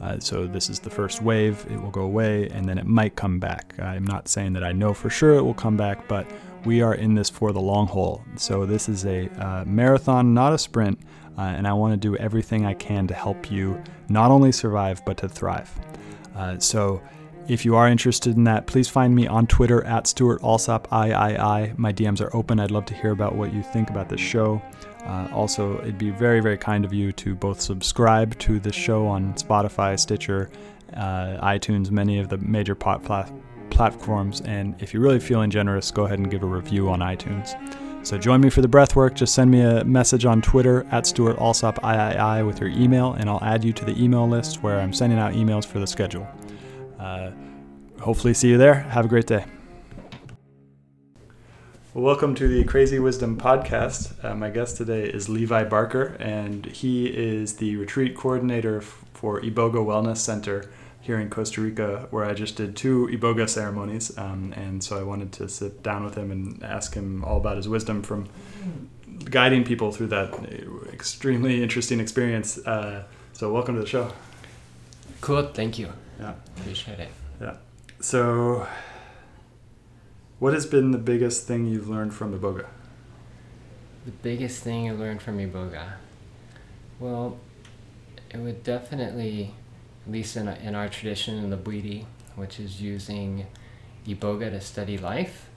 Uh, so this is the first wave. It will go away, and then it might come back. I'm not saying that I know for sure it will come back, but we are in this for the long haul. So this is a uh, marathon, not a sprint, uh, and I want to do everything I can to help you not only survive but to thrive. Uh, so. If you are interested in that, please find me on Twitter at Stewart Alsop III. My DMs are open. I'd love to hear about what you think about this show. Uh, also, it'd be very, very kind of you to both subscribe to the show on Spotify, Stitcher, uh, iTunes, many of the major pot plat- platforms. And if you're really feeling generous, go ahead and give a review on iTunes. So join me for the breath work. Just send me a message on Twitter at Stewart Alsop III with your email, and I'll add you to the email list where I'm sending out emails for the schedule. Uh, hopefully, see you there. Have a great day. Welcome to the Crazy Wisdom Podcast. Uh, my guest today is Levi Barker, and he is the retreat coordinator for Iboga Wellness Center here in Costa Rica, where I just did two Iboga ceremonies. Um, and so I wanted to sit down with him and ask him all about his wisdom from guiding people through that extremely interesting experience. Uh, so, welcome to the show. Cool, thank you. Yeah. Appreciate it. Yeah. So, what has been the biggest thing you've learned from Iboga? The biggest thing I learned from Iboga? Well, it would definitely, at least in, in our tradition in the Bwiti, which is using Iboga to study life,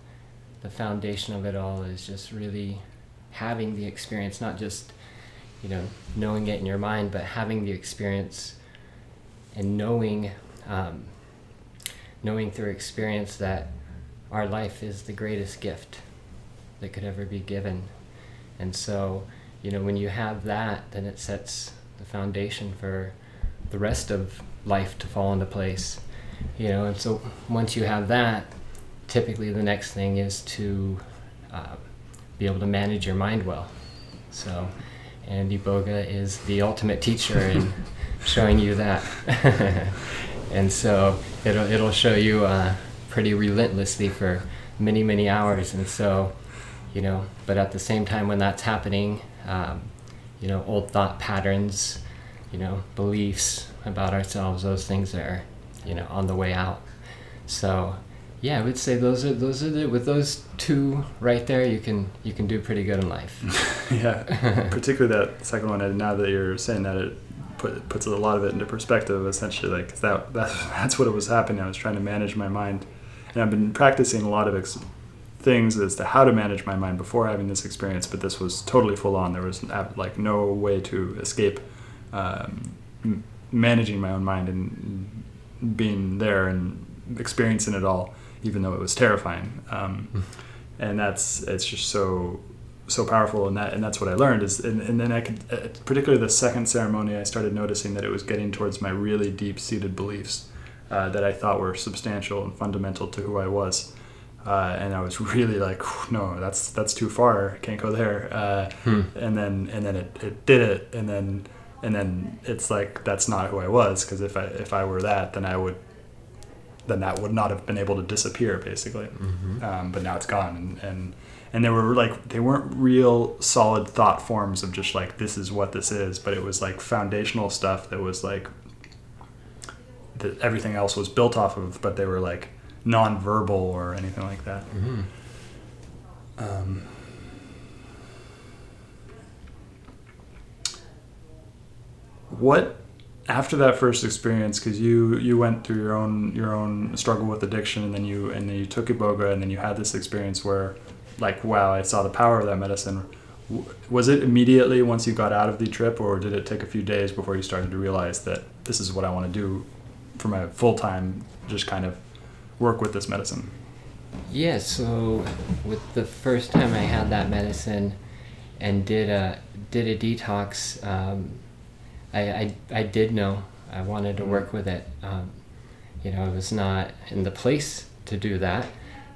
the foundation of it all is just really having the experience, not just, you know, knowing it in your mind, but having the experience and knowing, um, knowing through experience that our life is the greatest gift that could ever be given. And so, you know, when you have that, then it sets the foundation for the rest of life to fall into place. You know, and so once you have that, typically the next thing is to uh, be able to manage your mind well. So, and Iboga is the ultimate teacher in showing you that. and so it'll, it'll show you uh, pretty relentlessly for many, many hours. And so, you know, but at the same time, when that's happening, um, you know, old thought patterns, you know, beliefs about ourselves, those things are, you know, on the way out. So, yeah, I would say those are those are the with those two right there, you can you can do pretty good in life. yeah, particularly that second one. And now that you're saying that, it put, puts a lot of it into perspective. Essentially, like that, that that's what it was happening. I was trying to manage my mind, and I've been practicing a lot of ex- things as to how to manage my mind before having this experience. But this was totally full on. There was like no way to escape um, managing my own mind and being there and experiencing it all even though it was terrifying. Um, hmm. and that's it's just so so powerful, and that and that's what I learned is, and, and then I could, uh, particularly the second ceremony, I started noticing that it was getting towards my really deep seated beliefs uh, that I thought were substantial and fundamental to who I was. Uh, and I was really like, no, that's that's too far. Can't go there. Uh, hmm. And then and then it, it did it, and then and then it's like that's not who I was because if I if I were that, then I would then that would not have been able to disappear basically. Mm-hmm. Um, but now it's gone, and, and and they were like they weren't real solid thought forms of just like this is what this is, but it was like foundational stuff that was like that everything else was built off of, but they were like non-verbal or anything like that. Mm-hmm. Um, what after that first experience, because you you went through your own your own struggle with addiction, and then you and then you took iboga, and then you had this experience where, like, wow, I saw the power of that medicine. Was it immediately once you got out of the trip, or did it take a few days before you started to realize that this is what I want to do for my full time, just kind of work with this medicine? Yeah. So with the first time I had that medicine, and did a did a detox. Um, I, I, I did know I wanted to work with it. Um, you know, I was not in the place to do that,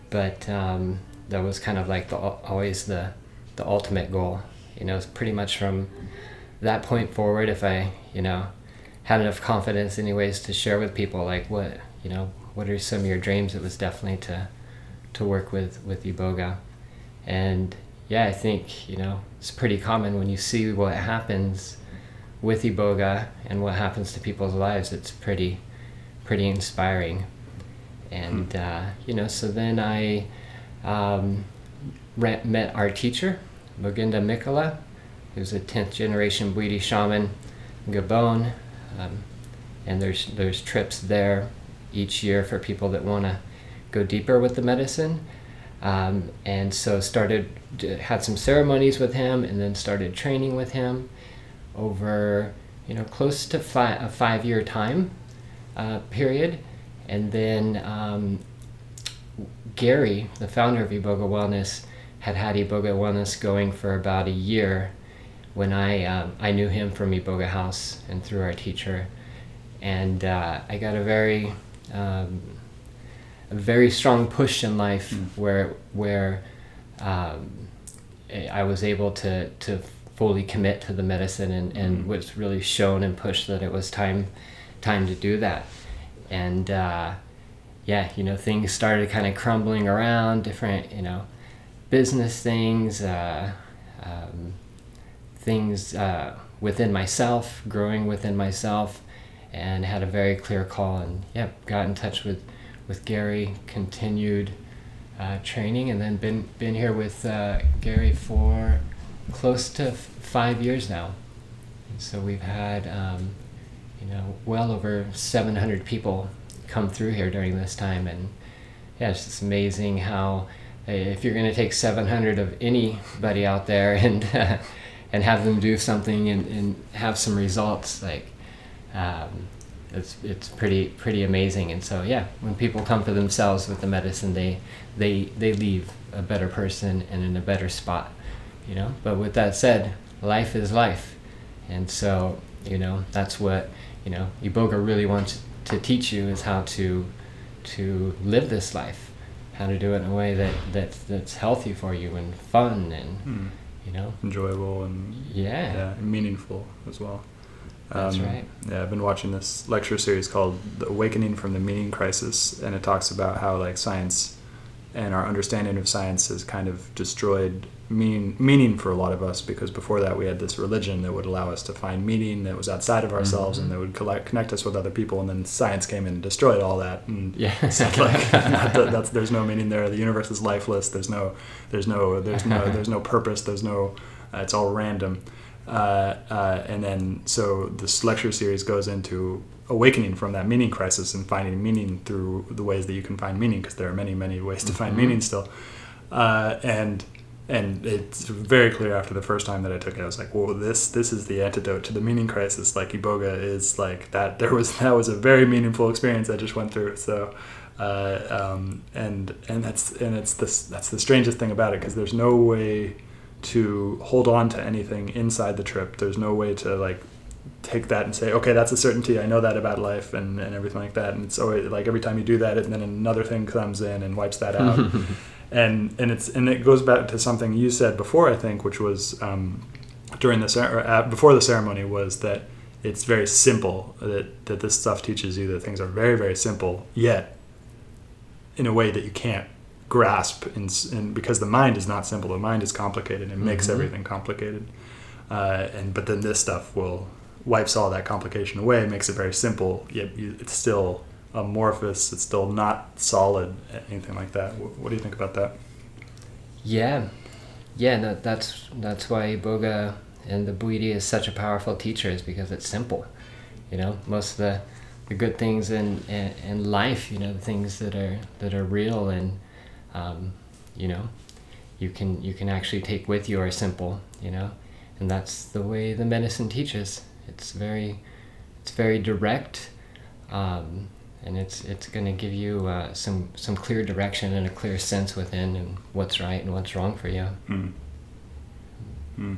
but um, that was kind of like the always the the ultimate goal. You know, it's pretty much from that point forward. If I you know had enough confidence, anyways, to share with people like what you know what are some of your dreams, it was definitely to to work with with iboga, and yeah, I think you know it's pretty common when you see what happens with Iboga and what happens to people's lives, it's pretty, pretty inspiring. And hmm. uh, you know, so then I um, met our teacher, Moughenda Mikala, who's a tenth generation Bwiti shaman, Gabon, um, and there's there's trips there each year for people that want to go deeper with the medicine. Um, and so started had some ceremonies with him, and then started training with him over you know close to fi- a five year time uh, period, and then um, Gary, the founder of Iboga Wellness, had had Iboga Wellness going for about a year when I um, I knew him from Iboga House and through our teacher, and uh, I got a very um, a very strong push in life mm. where where um, I was able to to fully commit to the medicine and, and mm-hmm. was really shown and pushed that it was time time to do that and uh, yeah you know things started kind of crumbling around different you know business things uh, um, things uh, within myself growing within myself and had a very clear call and yeah got in touch with with Gary continued uh, training and then been been here with uh, Gary for close to f- five years now. And so we've had, um, you know, well over 700 people come through here during this time. And yeah, it's just amazing how, if you're going to take 700 of anybody out there and, uh, and have them do something and, and have some results, like, um, it's, it's pretty pretty amazing. And so yeah when people come for themselves with the medicine they they they leave a better person and in a better spot you know? But with that said life is life. And so you know that's what you know iboga really wants to teach you is how to to live this life how to do it in a way that, that that's healthy for you and fun and mm. you know? Enjoyable and yeah, yeah and meaningful as well. That's um, right. yeah i've been watching this lecture series called the awakening from the meaning crisis and it talks about how like science and our understanding of science has kind of destroyed meaning meaning for a lot of us because before that we had this religion that would allow us to find meaning that was outside of ourselves mm-hmm. and that would collect, connect us with other people and then science came in and destroyed all that and yeah. like that, that's there's no meaning there. The universe is lifeless. There's no there's no there's no there's no purpose. There's no uh, it's all random. Uh, uh, and then so this lecture series goes into awakening from that meaning crisis and finding meaning through the ways that you can find meaning because there are many many ways to find mm-hmm. meaning still uh, and and it's very clear after the first time that I took it, I was like, "Well, this this is the antidote to the meaning crisis." Like iboga is like that. There was that was a very meaningful experience I just went through. So, uh, um, and and that's and it's this that's the strangest thing about it because there's no way to hold on to anything inside the trip. There's no way to like take that and say, okay, that's a certainty. I know that about life and, and everything like that. And so like every time you do that, and then another thing comes in and wipes that out. and and it's and it goes back to something you said before I think, which was um, during the or before the ceremony was that it's very simple that that this stuff teaches you that things are very very simple yet in a way that you can't grasp and, and because the mind is not simple the mind is complicated and makes mm-hmm. everything complicated uh, and but then this stuff will wipes all that complication away makes it very simple yet it's still amorphous. It's still not solid, anything like that. What, do you think about that? Yeah, yeah. No, that's that's why Iboga and the Bwiti is such a powerful teacher is because it's simple. You know, most of the the good things in, in, in life, you know, the things that are that are real and um, you know, you can you can actually take with you are simple. You know, and that's the way the medicine teaches. It's very it's very direct. Um, and it's it's going to give you uh, some some clear direction and a clear sense within and what's right and what's wrong for you. Mm. Mm.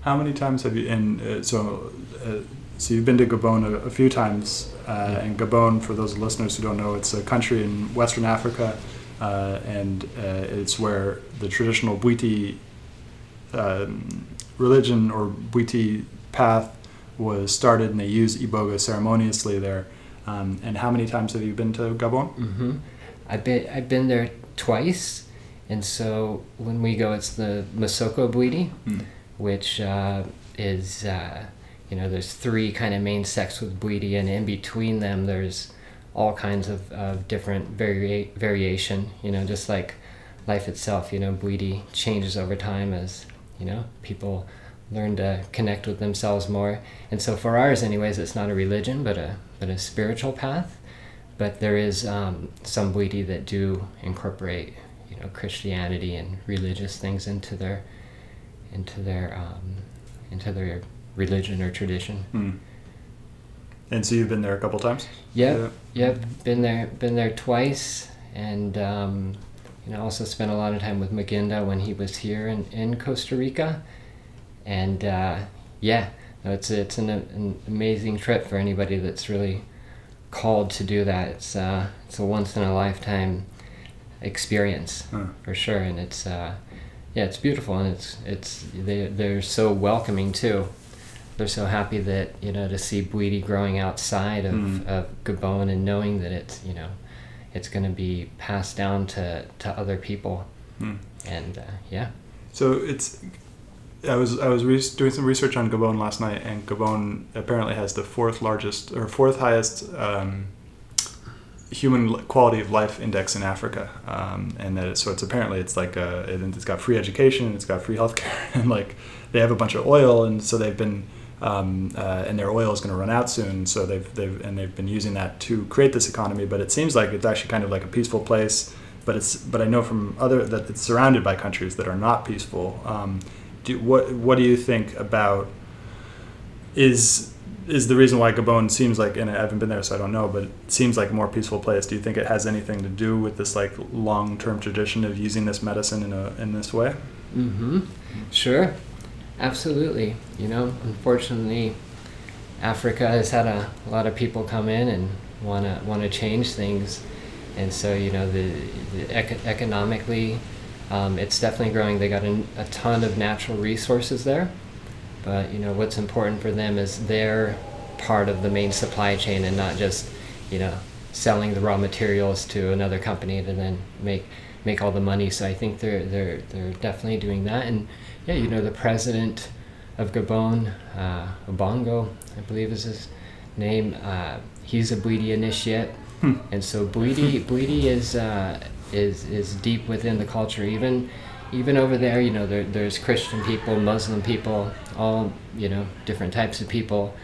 How many times have you? And uh, so, uh, so you've been to Gabon a, a few times, uh, and Gabon, for those listeners who don't know, it's a country in Western Africa, uh, and uh, it's where the traditional Bwiti um, religion or Bwiti path was started and they use iboga ceremoniously there. Um, and how many times have you been to Gabon? Mm-hmm. I've been I've been there twice, and so when we go, it's the Missoko Bwiti, mm. which uh, is uh, you know there's three kind of main sects with Bwiti, and in between them there's all kinds of, of different vari- variation. You know, just like life itself. You know, Bwiti changes over time as you know people learn to connect with themselves more. And so for ours, anyways, it's not a religion, but a but a spiritual path. But there is um, some Bwiti that do incorporate, you know, Christianity and religious things into their into their um, into their religion or tradition. Mm. And so you've been there a couple times. Yep, yeah. yep. Been there, been there twice, and um, you know, also spent a lot of time with Moughenda when he was here in, in Costa Rica and uh, yeah, it's it's an, an amazing trip for anybody that's really called to do that. It's uh, it's a once in a lifetime experience huh. for sure, and it's uh, yeah, it's beautiful, and it's it's they they're so welcoming too. They're so happy that you know to see Bwiti growing outside of, mm. of Gabon and knowing that it's you know it's going to be passed down to to other people, mm. and uh, yeah. So it's I was I was re- doing some research on Gabon last night, and Gabon apparently has the fourth largest or fourth highest um, human quality of life index in Africa, um, and that it, so it's apparently it's like a, it's got free education, it's got free healthcare, and like they have a bunch of oil, and so they've been um, uh, and their oil is going to run out soon, so they've they've and they've been using that to create this economy. But it seems like it's actually kind of like a peaceful place. But it's but I know from other that it's surrounded by countries that are not peaceful. Um, do, what what do you think about is is the reason why Gabon seems like and I haven't been there so I don't know but it seems like a more peaceful place do you think it has anything to do with this like long-term tradition of using this medicine in a in this way mhm sure absolutely. You know unfortunately Africa has had a, a lot of people come in and want to want to change things. And so you know the, the eco- economically um, it's definitely growing. They got a, a ton of natural resources there, but you know what's important for them is their part of the main supply chain and not just you know selling the raw materials to another company to then make make all the money. So I think they're they're they're definitely doing that. And yeah, you know, the president of Gabon, uh, Obongo, I believe is his name. Uh, he's a Bwiti initiate, hmm. and so Bwiti Bwiti is uh, is is deep within the culture. Even even over there, you know, there, there's Christian people, Muslim people, all you know, different types of people,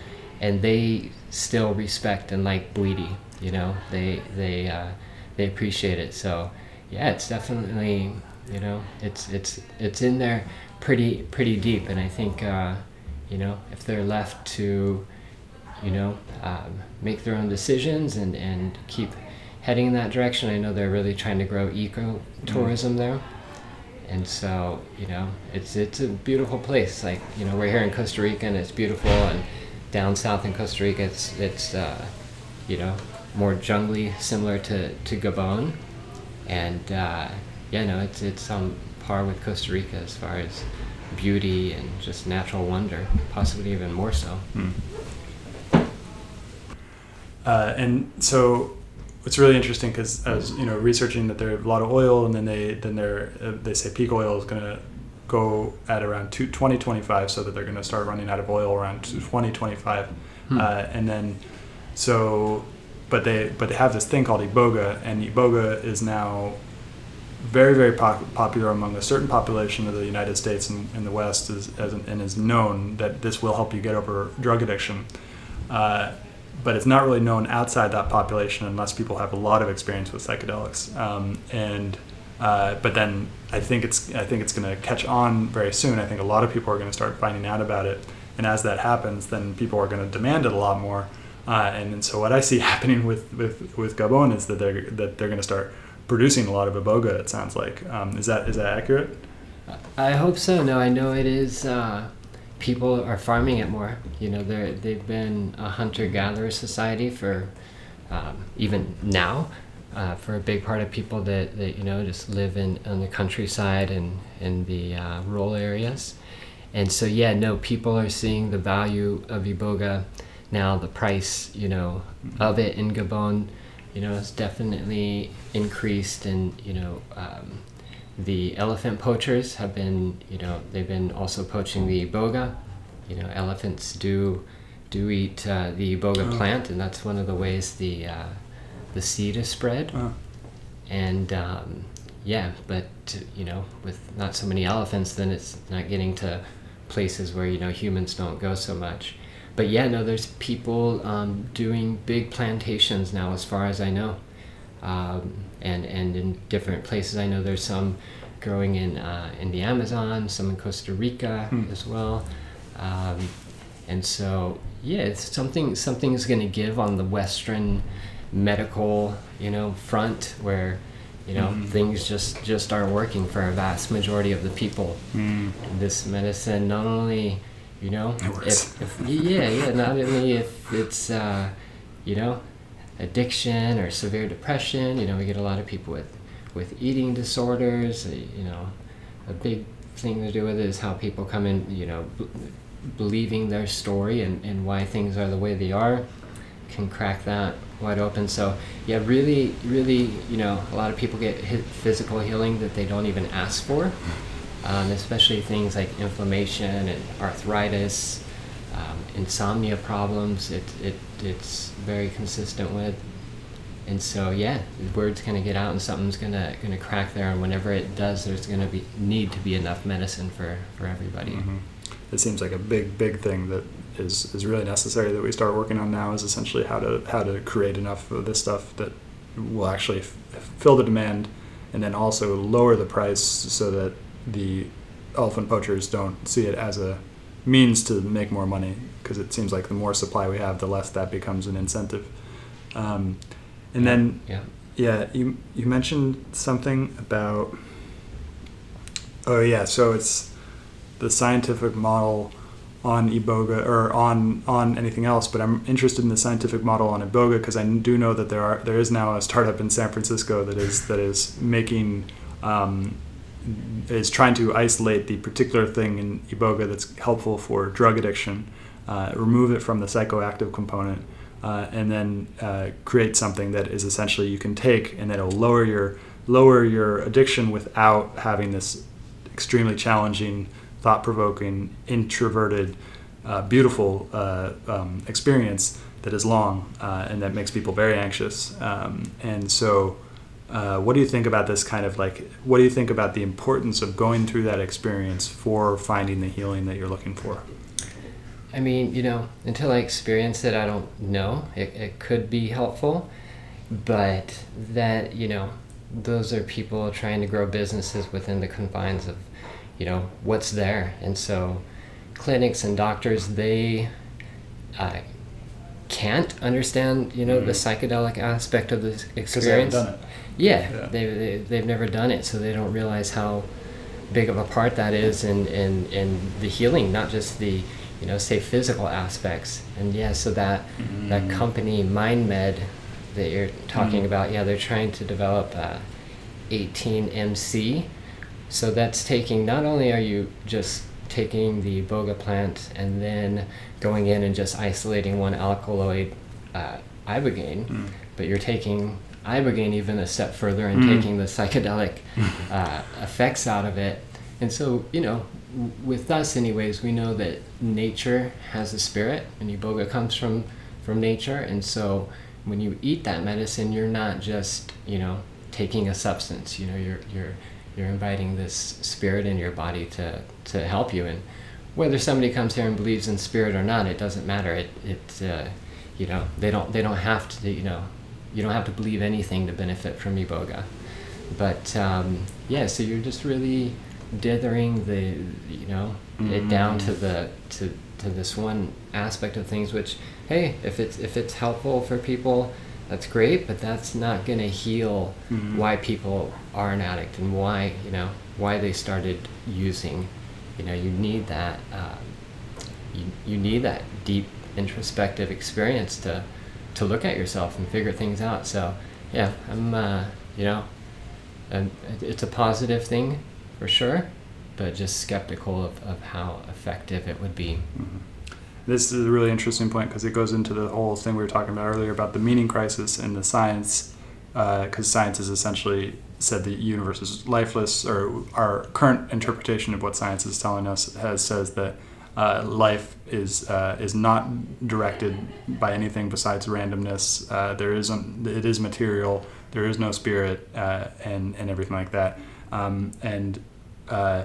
and they still respect and like Bwiti. You know, they they uh, they appreciate it. So yeah, it's definitely you know it's it's it's in there pretty pretty deep, and I think uh, you know if they're left to you know um, make their own decisions and and keep heading in that direction. I know they're really trying to grow eco tourism mm-hmm. there, and so you know it's it's a beautiful place. Like you know we're here in Costa Rica and it's beautiful, and down south in Costa Rica it's it's uh, you know more jungly, similar to to Gabon, and uh, yeah, no, it's it's on par with Costa Rica as far as beauty and just natural wonder, possibly even more so. Mm. Uh, and so it's really interesting because as you know researching that there's a lot of oil and then they then they're uh, they say peak oil is going to go at around 2025 so that they're going to start running out of oil around 2025 hmm. uh, and then so but they but they have this thing called iboga and iboga is now very very popular among a certain population of the United States and in the West is, as, and is known that this will help you get over drug addiction uh, but it's not really known outside that population unless people have a lot of experience with psychedelics. Um, and uh, but then I think it's I think it's going to catch on very soon. I think a lot of people are going to start finding out about it, and as that happens, then people are going to demand it a lot more. Uh, and, and so what I see happening with, with, with Gabon is that they're that they're going to start producing a lot of iboga. It sounds like um, is that is that accurate? I hope so. No, I know it is. Uh, people are farming it more. You know, they they've been a hunter gatherer society for um, even now. Uh, for a big part of people that, that you know just live in on the countryside and in the uh, rural areas, and so yeah, no, people are seeing the value of iboga now. The price, you know, of it in Gabon, you know, has definitely increased, and you know, um, the elephant poachers have been, you know, they've been also poaching the iboga. You know, elephants do do eat uh, the iboga oh. plant, and that's one of the ways the uh, the seed is spread. Oh. And um, yeah, but you know, with not so many elephants, then it's not getting to places where you know humans don't go so much. But yeah, no, there's people um, doing big plantations now, as far as I know um, and and in different places. I know there's some growing in uh, in the Amazon, some in Costa Rica hmm. as well, um, and so yeah, it's something something's going to give on the Western medical you know front where you know mm. things just just aren't working for a vast majority of the people. Mm. This medicine not only you know if, if, yeah yeah not only if it's uh, you know addiction or severe depression. You know, we get a lot of people with with eating disorders. Uh, you know, a big thing to do with it is how people come in. You know, b- believing their story and, and why things are the way they are can crack that wide open. So yeah, really, really, you know, a lot of people get physical healing that they don't even ask for, um, especially things like inflammation and arthritis um, insomnia problems. It, it it's very consistent with, and so yeah, the word's gonna get out and something's gonna gonna crack there, and whenever it does, there's gonna be need to be enough medicine for for everybody. Mm-hmm. It seems like a big big thing that is is really necessary that we start working on now is essentially how to how to create enough of this stuff that will actually f- fill the demand and then also lower the price so that the elephant poachers don't see it as a means to make more money because it seems like the more supply we have, the less that becomes an incentive. Um, and then, yeah. yeah, you you mentioned something about. Oh yeah, so it's the scientific model on iboga or on on anything else, but I'm interested in the scientific model on iboga because I do know that there are there is now a startup in San Francisco that is that is making um, is trying to isolate the particular thing in iboga that's helpful for drug addiction, uh, remove it from the psychoactive component, uh, and then uh, create something that is essentially you can take and that will lower your lower your addiction without having this extremely challenging, thought-provoking, introverted, uh, beautiful uh, um, experience that is long uh, and that makes people very anxious. Um, and so, uh, what do you think about this kind of like? What do you think about the importance of going through that experience for finding the healing that you're looking for? I mean, you know, until I experience it, I don't know. It, it could be helpful, but that, you know, those are people trying to grow businesses within the confines of, you know, what's there. And so clinics and doctors, they uh, can't understand, you know, mm-hmm. the psychedelic aspect of this experience. Yeah, yeah. They, they, they've never done it, so they don't realize how big of a part that is in, in, in the healing, not just the you know, say physical aspects. And yeah, so that mm-hmm. that company MindMed that you're talking mm-hmm. about, yeah, they're trying to develop uh, 18MC. So that's taking not only are you just taking the boga plant and then going in and just isolating one alkaloid uh, ibogaine, mm. but you're taking ibogaine even a step further and mm. taking the psychedelic uh, effects out of it. And so, you know, with us anyways we know that nature has a spirit and iboga comes from from nature and so when you eat that medicine you're not just you know taking a substance you know you're you're you're inviting this spirit in your body to to help you and whether somebody comes here and believes in spirit or not it doesn't matter it it uh, you know they don't they don't have to you know you don't have to believe anything to benefit from iboga but um, yeah so you're just really dithering the you know mm-hmm. it down to the to to this one aspect of things which hey if it's if it's helpful for people that's great but that's not going to heal mm-hmm. why people are an addict and why you know why they started using you know you need that uh, you, you need that deep introspective experience to to look at yourself and figure things out so yeah i'm uh, you know it's a positive thing for sure, but just skeptical of, of how effective it would be. Mm-hmm. This is a really interesting point because it goes into the whole thing we were talking about earlier about the meaning crisis and the science, because uh, science has essentially said the universe is lifeless, or our current interpretation of what science is telling us has says that uh, life is uh, is not directed by anything besides randomness. Uh, there is it is material. There is no spirit, uh, and and everything like that. Um, and uh,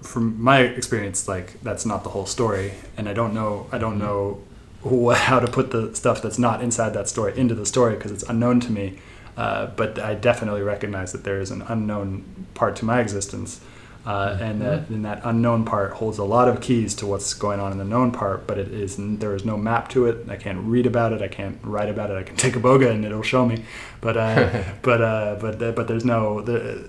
from my experience, like that's not the whole story, and I don't know. I don't know how to put the stuff that's not inside that story into the story because it's unknown to me. Uh, but I definitely recognize that there is an unknown part to my existence uh, and that and that unknown part holds a lot of keys to what's going on in the known part but it is there is no map to it. I can't read about it. I can't write about it. I can take iboga and it'll show me. But uh, but uh, but but there's no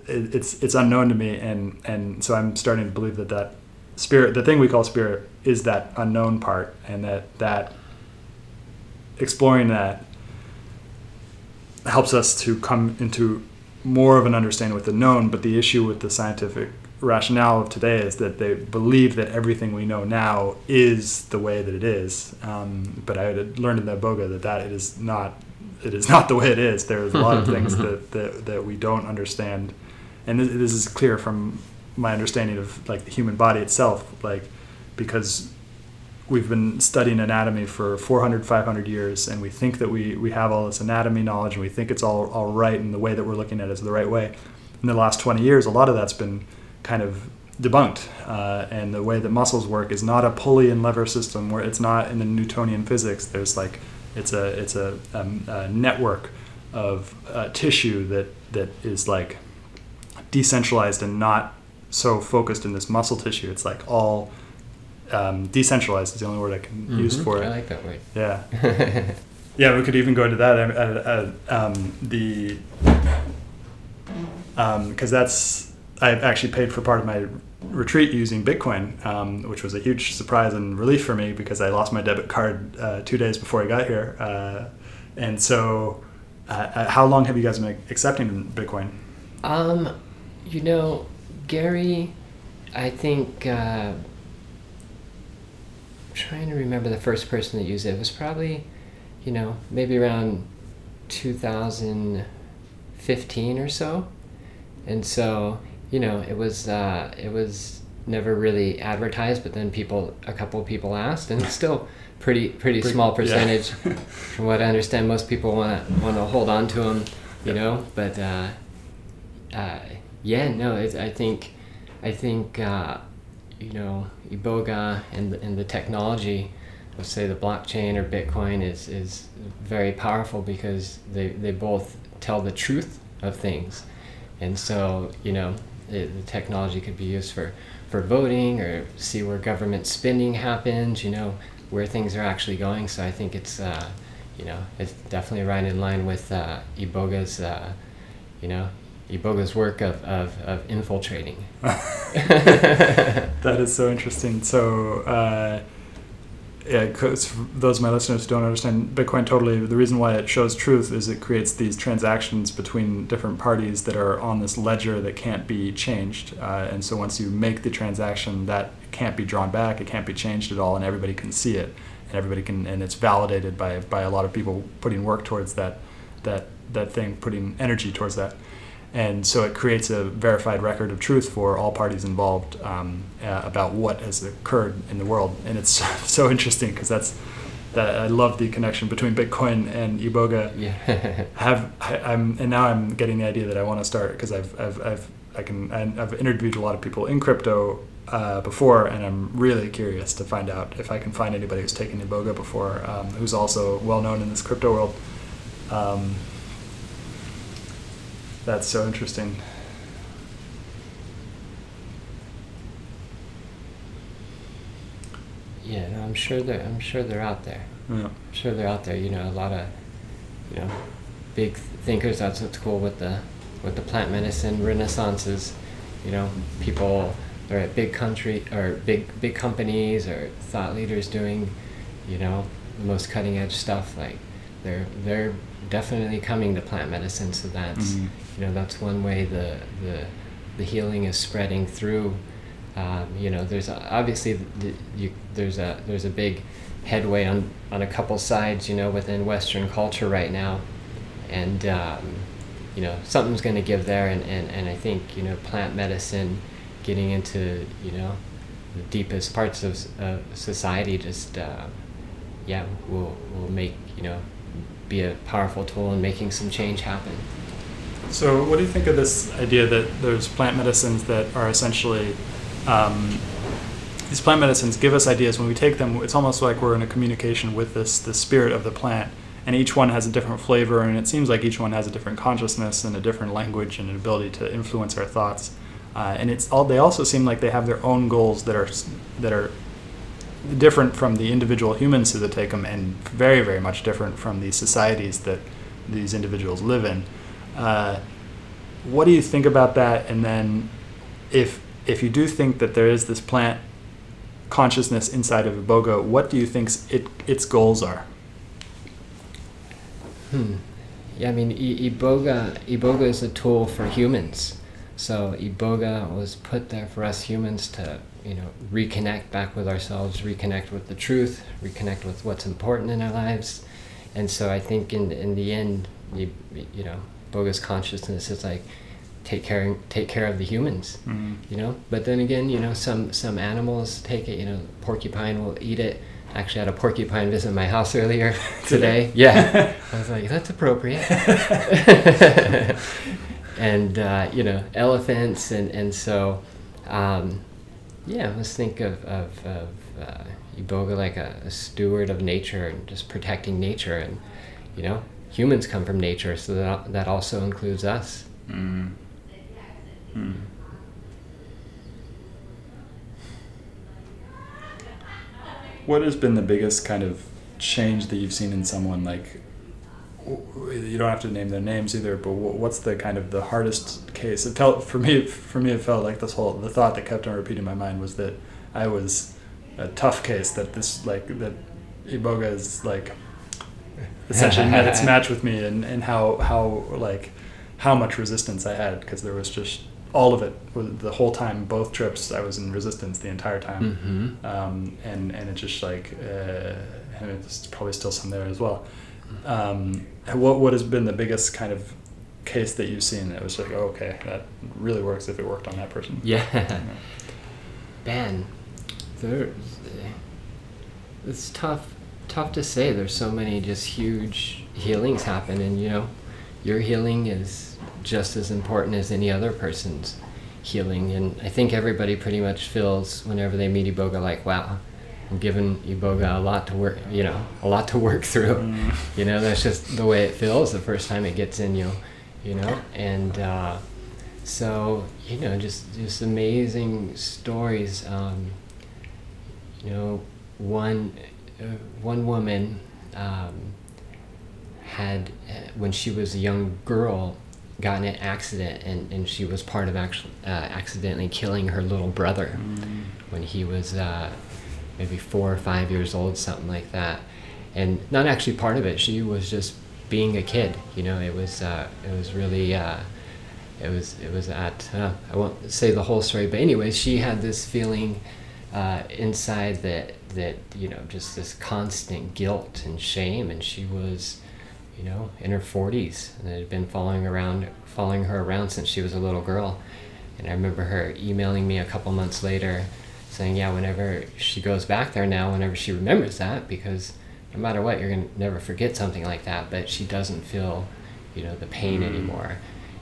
it's it's unknown to me. And and so i'm starting to believe that that spirit the thing we call spirit is that unknown part and that that exploring that helps us to come into more of an understanding with the known. But the issue with the scientific rationale of today is that they believe that everything we know now is the way that it is. Um, but I had learned in the Boga that that it is not. It is not the way it is. There's a lot of things that, that, that we don't understand, and this, this is clear from my understanding of like the human body itself. Like because we've been studying anatomy for 400 500 years and we think that we, we have all this anatomy knowledge and we think it's all, all right and the way that we're looking at it is the right way in the last 20 years a lot of that's been kind of debunked. Uh, and the way that muscles work is not a pulley and lever system where it's not in the Newtonian physics. There's like it's a it's a, um, a network of uh, tissue that that is like decentralized and not so focused in this muscle tissue. It's like all um, decentralized is the only word I can mm-hmm. use for it. I like that word. Yeah. yeah, we could even go into that. Uh, uh, um, the because um, that's I actually paid for part of my retreat using Bitcoin, um, which was a huge surprise and relief for me because I lost my debit card uh, two days before I got here. Uh, and so, uh, uh how long have you guys been accepting Bitcoin? Um, you know, Gary, I think uh, trying to remember the first person that used it. It was probably, you know, maybe around 2015 or so, and so you know, it was uh, it was never really advertised, but then people, a couple of people asked, and it's still pretty pretty, pretty small percentage. Yeah. from what I understand, most people want to want to hold on to them, you know. But uh, uh, yeah, no, I think I think uh, you know Iboga and and the technology let's say the blockchain or Bitcoin is, is very powerful because they, they both tell the truth of things. And so, you know, it, the technology could be used for, for voting or see where government spending happens, you know, where things are actually going. So I think it's, uh, you know, it's definitely right in line with uh, Iboga's, uh, you know, Iboga's work of, of, of infiltrating. that is so interesting. So, uh, yeah, because those of my listeners who don't understand Bitcoin totally, the reason why it shows truth is it creates these transactions between different parties that are on this ledger that can't be changed. Uh, and so once you make the transaction, that can't be drawn back, it can't be changed at all, and everybody can see it, and everybody can, and it's validated by by a lot of people putting work towards that that that thing, putting energy towards that and so it creates a verified record of truth for all parties involved um, uh, about what has occurred in the world, and it's so interesting because that's that I love the connection between Bitcoin and Iboga. Yeah. have I, am and now I'm getting the idea that I want to start because I've I've I've I can I've interviewed a lot of people in crypto uh, before, and I'm really curious to find out if I can find anybody who's taken Iboga before, um, who's also well known in this crypto world. Um, that's so interesting. Yeah, no, I'm sure they're I'm sure they're out there. Yeah. I'm sure they're out there. You know, a lot of you know big thinkers. That's what's cool with the with the plant medicine renaissances. You know, people are at big country or big big companies or thought leaders doing, you know, the most cutting edge stuff. Like they're they're definitely coming to plant medicine. So that's mm-hmm you know that's one way the the, the healing is spreading through. Um, you know, there's obviously the, you, there's a there's a big headway on on a couple sides. You know, within Western culture right now, and um, you know something's going to give there. And, and and I think you know plant medicine, getting into you know the deepest parts of uh, society, just uh, yeah, will will make you know be a powerful tool in making some change happen. So, what do you think of this idea that there's plant medicines that are essentially um, these plant medicines give us ideas when we take them? It's almost like we're in a communication with this the spirit of the plant, and each one has a different flavor, and it seems like each one has a different consciousness and a different language and an ability to influence our thoughts. Uh, and it's all they also seem like they have their own goals that are that are different from the individual humans who take them, and very very much different from the societies that these individuals live in. Uh, what do you think about that? And then, if if you do think that there is this plant consciousness inside of Iboga, what do you think it, its goals are? Hmm. Yeah, I mean, I- Iboga Iboga is a tool for humans. So Iboga was put there for us humans to, you know, reconnect back with ourselves, reconnect with the truth, reconnect with what's important in our lives. And so I think in in the end, you, you know, Iboga's consciousness is like take care take care of the humans mm-hmm. you know? But then again you know some some animals take it you know porcupine will eat it. Actually had a porcupine visit my house earlier today. Yeah. I was like that's appropriate. And uh, you know elephants and and so um, yeah let's think of of, of uh, iboga like a, a steward of nature and just protecting nature and you know humans come from nature, so that, that also includes us. Mm. Mm. What has been the biggest kind of change that you've seen in someone? Like, you don't have to name their names either, but what's the kind of the hardest case? It felt for me. For me, it felt like this whole the thought that kept on repeating my mind was that I was a tough case. That this like that Iboga is like essentially met its match with me and, and how how like how much resistance I had because there was just all of it the whole time both trips i was in resistance the entire time. Mm-hmm. um, and and it's just like uh, and it's probably still some there as well. Um, what what has been the biggest kind of case that you've seen that was like oh, okay that really works if it worked on that person? Yeah. Ben there's it's tough tough to say there's so many just huge healings happen and you know your healing is just as important as any other person's healing. And I think everybody pretty much feels whenever they meet Iboga like, wow, I'm giving Iboga a lot to work, you know, a lot to work through. Mm. You know, that's just the way it feels the first time it gets in you, you know, and uh, so you know, just just amazing stories. Um, you know, one one woman. Um, had, uh, when she was a young girl, gotten an accident and, and she was part of actually uh, accidentally killing her little brother mm. when he was uh, maybe four or five years old, something like that. And not actually part of it. She was just being a kid. You know, it was uh, it was really uh, it was it was at uh, I won't say the whole story, but anyway, she had this feeling uh, inside that that you know just this constant guilt and shame, and she was you know, in her 40s and it had been following around, following her around since she was a little girl. And I remember her emailing me a couple months later saying, yeah, whenever she goes back there now, whenever she remembers that, because no matter what, you're going to never forget something like that, but she doesn't feel, you know, the pain mm. anymore.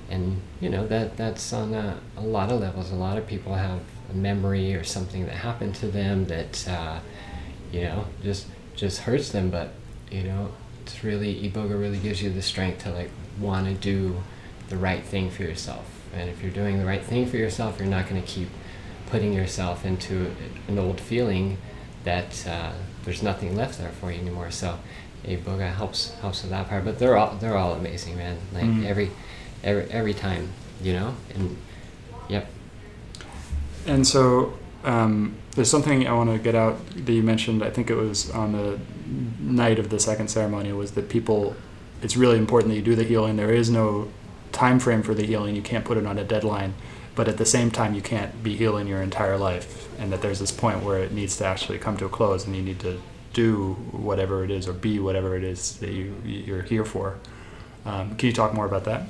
And, you know, that that's on a, a lot of levels. A lot of people have a memory or something that happened to them that, uh, you know, just just hurts them, but, you know, it's really iboga really gives you the strength to like want to do the right thing for yourself. And if you're doing the right thing for yourself you're not going to keep putting yourself into an old feeling that uh, there's nothing left there for you anymore. So iboga helps helps with that part but they're all they're all amazing man. Like mm. every every every time you know and and so um, there's something I want to get out that you mentioned. I think it was on the night of the second ceremony was that people. It's really important that you do the healing. There is no time frame for the healing. You can't put it on a deadline, but at the same time, you can't be healing your entire life. And that there's this point where it needs to actually come to a close, and you need to do whatever it is or be whatever it is that you you're here for. Um, can you talk more about that?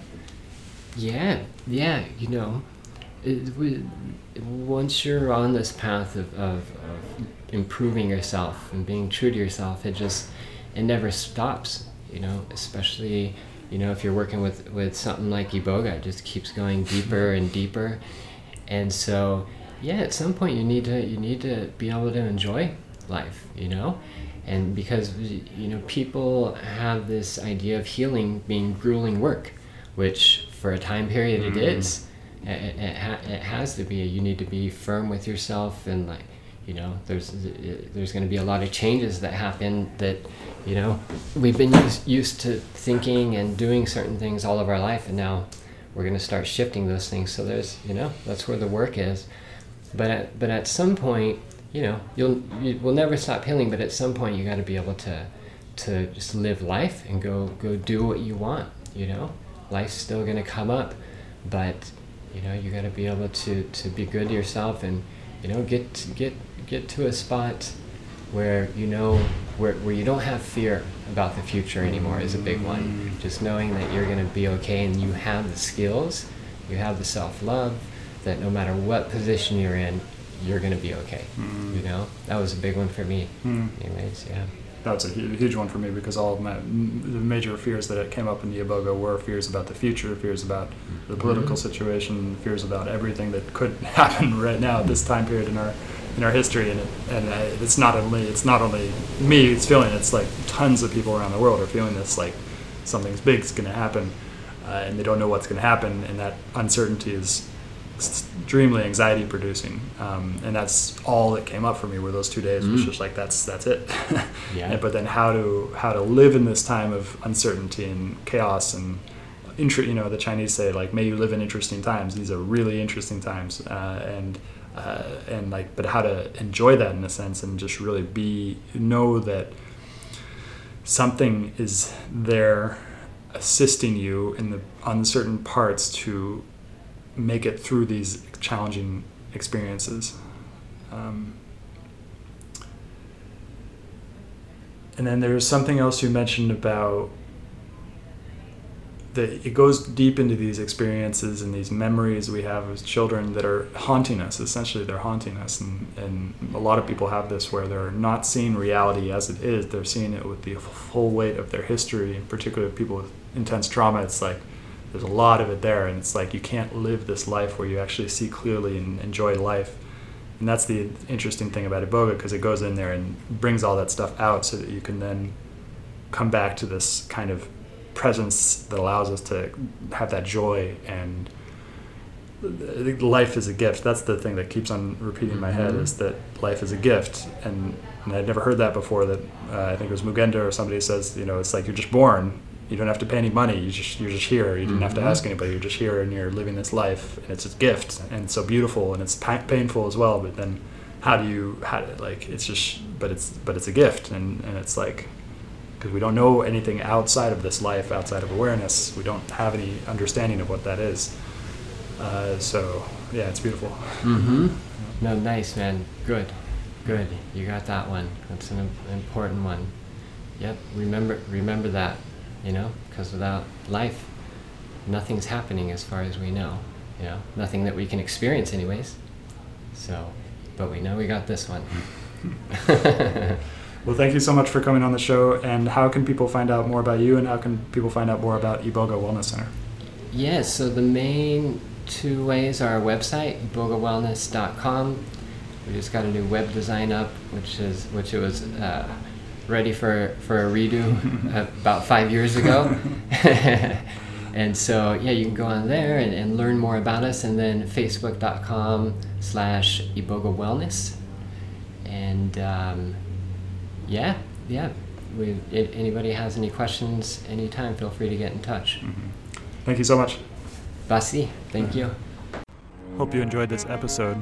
Yeah, yeah. You know, it, we, once you're on this path of, of, of, improving yourself and being true to yourself, it just it never stops. You know, especially you know if you're working with with something like iboga, it just keeps going deeper and deeper. And so, yeah, at some point you need to you need to be able to enjoy life. You know, and because you know people have this idea of healing being grueling work, which for a time period mm-hmm. it is it, it, it has to be you need to be firm with yourself and like you know there's uh, there's going to be a lot of changes that happen that you know we've been used, used to thinking and doing certain things all of our life and now we're going to start shifting those things. So there's you know that's where the work is. But at, but at some point you know you'll you will never stop healing but at some point you got to be able to to just live life and go go do what you want you know? Life's still going to come up but you know you got to be able to to be good to yourself and you know get get get to a spot where you know where, where you don't have fear about the future anymore is a big one just knowing that you're going to be okay and you have the skills you have the self-love that no matter what position you're in you're going to be okay mm. you know that was a big one for me mm. anyways yeah that was a huge one for me because all of my the major fears that it came up in the Iboga were fears about the future, fears about the mm-hmm. political situation, fears about everything that could happen right now at this time period in our in our history. And it, and it's not only it's not only me it's feeling it's like tons of people around the world are feeling this like something's big is going to happen, uh, and they don't know what's going to happen, and that uncertainty is extremely anxiety producing um, and that's all that came up for me were those two days mm. was just like that's that's it yeah. but then how to how to live in this time of uncertainty and chaos and inter- you know the chinese say like may you live in interesting times these are really interesting times uh, and uh, and like but how to enjoy that in a sense and just really be know that something is there assisting you in the on certain parts to make it through these challenging experiences. Um, and then there's something else you mentioned about that it goes deep into these experiences and these memories we have as children that are haunting us. Essentially, they're haunting us, and, and a lot of people have this where they're not seeing reality as it is. They're seeing it with the full weight of their history, and particularly people with intense trauma. It's like there's a lot of it there, and it's like you can't live this life where you actually see clearly and enjoy life. And that's the interesting thing about Iboga because it goes in there and brings all that stuff out so that you can then come back to this kind of presence that allows us to have that joy and life is a gift. That's the thing that keeps on repeating in my head Mhm. is that life is a gift. And, and I'd never heard that before. That uh, I think it was Moughenda or somebody says, you know, it's like you're just born. You don't have to pay any money. You just you're just here. You didn't have to Mhm. ask anybody. You're just here and you're living this life. And it's a gift and it's so beautiful and it's pa- painful as well. But then, how do you how like it's just but it's but it's a gift and and it's like because we don't know anything outside of this life, outside of awareness. We don't have any understanding of what that is. Uh, so yeah, it's beautiful. Mm-hmm. No, nice, man. Good. Good. You got that one. That's an important one. Yep. Remember, remember that. You know, because without life, nothing's happening as far as we know. You know, nothing that we can experience, anyways. So, but we know we got this one. Well, thank you so much for coming on the show. And how can people find out more about you, and how can people find out more about Iboga Wellness Center? Yes, so the main two ways are our website, ibogawellness.com. We just got a new web design up, which is which it was uh, ready for, for a redo about five years ago. and so yeah, you can go on there and, and learn more about us, and then facebook.com slash iboga wellness. And um, yeah, yeah. We, if anybody has any questions anytime, feel free to get in touch. Thank you so much. Basi, thank you. Hope you enjoyed this episode.